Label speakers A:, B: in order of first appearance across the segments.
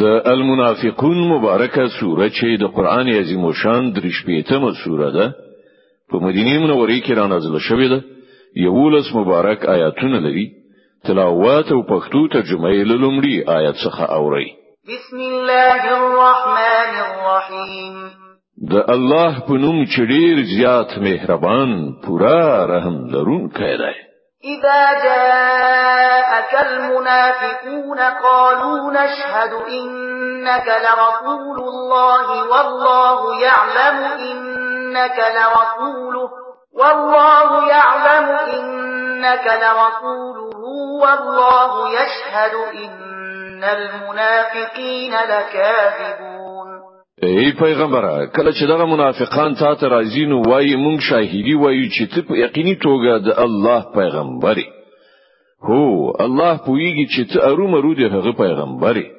A: د المنافقون مبارکه سوره چې د قران عظیم او شان درې شپېتمه سوره ده په مدینه منورې کې را نازله شوې ده یولس مبارک آیاتونه لري تلاوت او پښتو ترجمه یې لومړی آیت څخه
B: اوري بسم الله الرحمن الرحیم
A: د الله په نوم چې ډیر زیات مهربان پورا رحم لرونکی دی
B: إذا جاءك المنافقون قالوا نشهد إنك لرسول الله والله يعلم إنك لرسوله والله يعلم إنك لرسوله والله يشهد إن المنافقين لكاذبون
A: ای پیغمبره کله چې دغه منافقان تا ته راځي نو وایي مونږ شاهدی وایو چې ته په یقیني توګه د الله پیغمبري هو الله پویږي چې ته ارومرو د هغه پیغمبري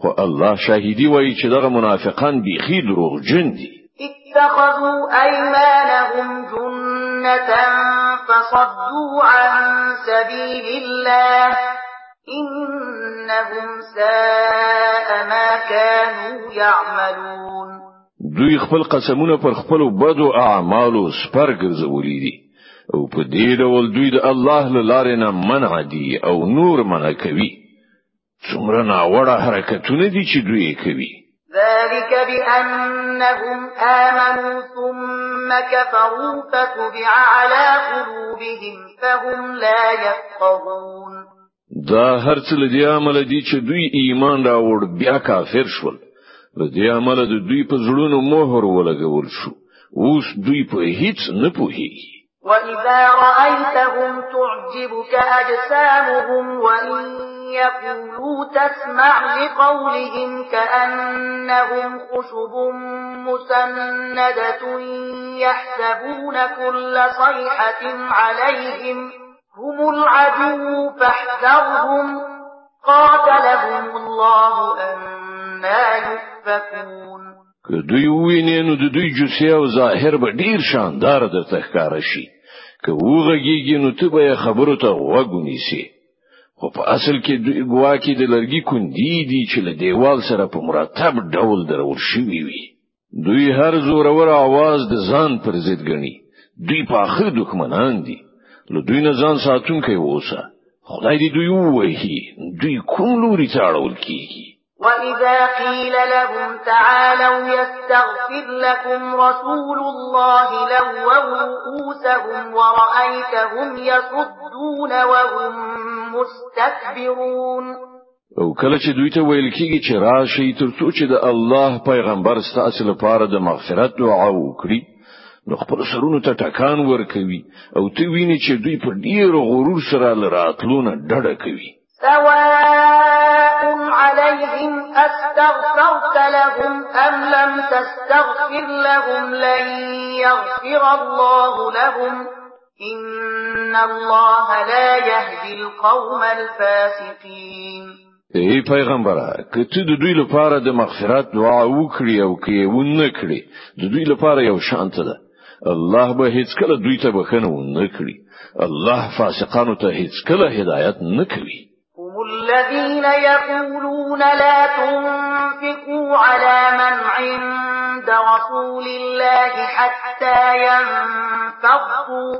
A: خو الله شاهدی وایي چې دغه منافقان بیخي دروغ جن دي
B: اتخذوا ايمانهم جنة فصدوا عن سبيل الله إنهم ساء ما كانوا يعملون
A: دوی خپل قسمونه پر خپل بد او اعمال او اعمالو سپرګرځولې دي او په دې ډول دوی د الله لاره نه منع دي او نور منع کوي څومره ناوړه حرکتونه دي چې دوی کوي
B: ذلك بأنهم آمنوا ثم كفروا فتبع على قلوبهم فهم لا يفقهون
A: دا هرڅ له عمل دي چې دوی ایمان راوړ بیا کافر شول له عمل د دوی په زړونو مهر ولګول شو اوس دوی په هیڅ نه پوهیږي
B: وَإِذَا رَأَيْتَهُمْ تُعْجِبُكَ أَجْسَامُهُمْ وَإِنْ يَقُولُوا تَسْمَعْ لِقَوْلِهِمْ كَأَنَّهُمْ خُشُبٌ مُسَنَّدَةٌ يَحْسَبُونَ كُلَّ صَيْحَةٍ عَلَيْهِمْ هم العدو فاحذرهم
A: قاتلهم الله أنا يؤفكون که
B: دوی ویني
A: نو د دوی جوسه او ظاهر به ډیر شاندار د تخکار شي که وغږیږي نو ته به خبرو ته وګونیسي خو په اصل کې دوی ګواکې د لرګي کندي دي چې له دیوال سره په مرتب ډول درول شوی وي دوی هر زورور आवाज د ځان پر ضد ګڼي دوی په اخر دښمنان دي نو دوی نه ځان ساتون کوي اوسه خدای دې دوی وایي دوی کوم لوري ته اړول کیږي وَإِذَا
B: قِيلَ لَهُمْ تَعَالَوْا يَسْتَغْفِرْ لَكُمْ رَسُولُ اللَّهِ لَوَّوْا رُءُوسَهُمْ وَرَأَيْتَهُمْ يَصُدُّونَ وَهُمْ مُسْتَكْبِرُونَ
A: او کله چې دوی ته ویل کیږي چې راشي ترڅو چې د الله پیغمبر ستاسو لپاره د مغفرت دعا وکړي نو خپل سرونو ته ټکان ورکوي او ته ویني چې دوی په ډیر غرور سره لراتلونه ډډه کوي
B: سواء عليهم استغفرت لهم ام لم تستغفر لهم لن يغفر الله لهم ان الله لا يهدي القوم الفاسقين ای
A: پیغمبره کته د دوی لپاره د مغفرت دعا وکړي او کې ونه کړي د دوی لپاره یو شانته ده الله به هیڅ کله دوی ته بخنه نه کړی الله فاسقانو ته هیڅ کله هدایت نه کوي
B: هم الذين يقولون لا تنفقوا على من عند رسول الله حتى ينفقوا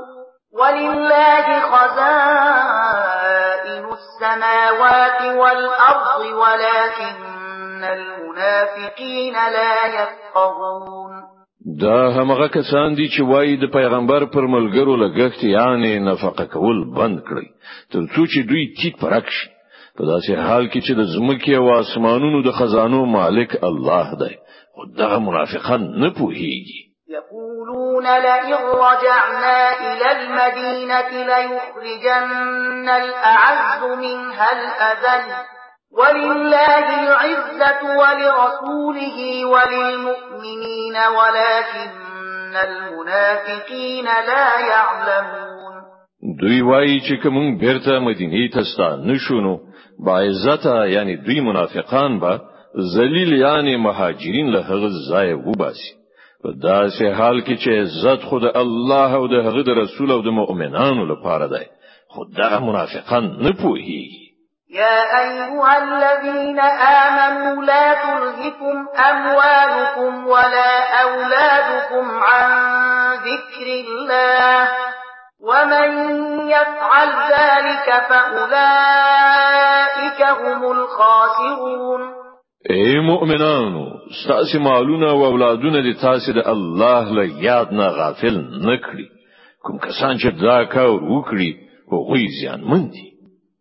B: ولله خزائن السماوات والأرض ولكن المنافقين لا يفقهون
A: دا همغه کسان دي چې وایي د پیغمبر پر ملګرو لګښت یعنی نفقه کول بند کړی تر څو چې دوی ټیټ پرکش په داسې حال کې چې د زمکه او اسمانونو د خزانو مالک الله دی او دا منافقان نه پوهیږي
B: يقولون لئن رجعنا إلى المدينة ليخرجن الأعز منها الأذل ولله العزة ولرسوله وللمؤمنين ولكن المنافقين لا يعلمون دوی
A: وایي چې کوم بیرته
B: مدینې ته ستانه نشونو
A: با عزت یعنی دوی منافقان با ذلیل یعنی مهاجرین له هغه ځای وباسي په داسې حال کې چې عزت خود الله او د هغه رسول او د مؤمنانو لپاره دی خو دا منافقان نه پوهیږي
B: يا أيها الذين آمنوا لا تلهكم أموالكم ولا أولادكم عن ذكر الله ومن يفعل ذلك فأولئك هم الخاسرون
A: اے إيه مؤمنانو ستاسو مالونه او اولادونه د تاسو د الله له یاد نه غافل نکړي کوم کسان چې دا کار وکړي هغوی مندي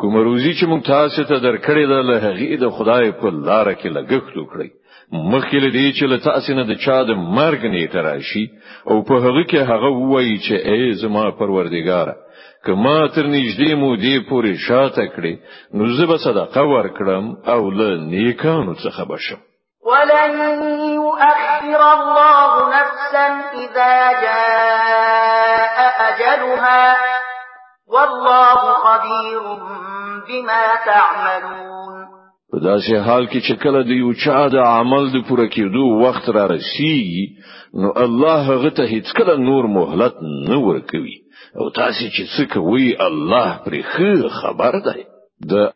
A: کوم روزي چې مونږ تاسو ته درکړې ده له هغې د خدای په لار کې لګښت وکړئ مخکې له دې چې له تاسو نه د چا د مرګ نیټه راشي او په هغه کې هغه وایي چې ای زما پروردګار کما تر نږدې مو دې پورې شاته کړې نو زه به صدقه ورکړم او له نیکانو څخه بشم
B: ولن يؤخر الله نفسا اذا جاء اجلها والله خبير بما تعملون په
A: داسې
B: حال
A: کې چې کله د یو چا د عمل د پوره کېدو وخت را رسیږي نو الله هغه ته هیڅ کله نور مهلت نه ورکوي او تاسو چې څه کوي الله پرې خبر دی د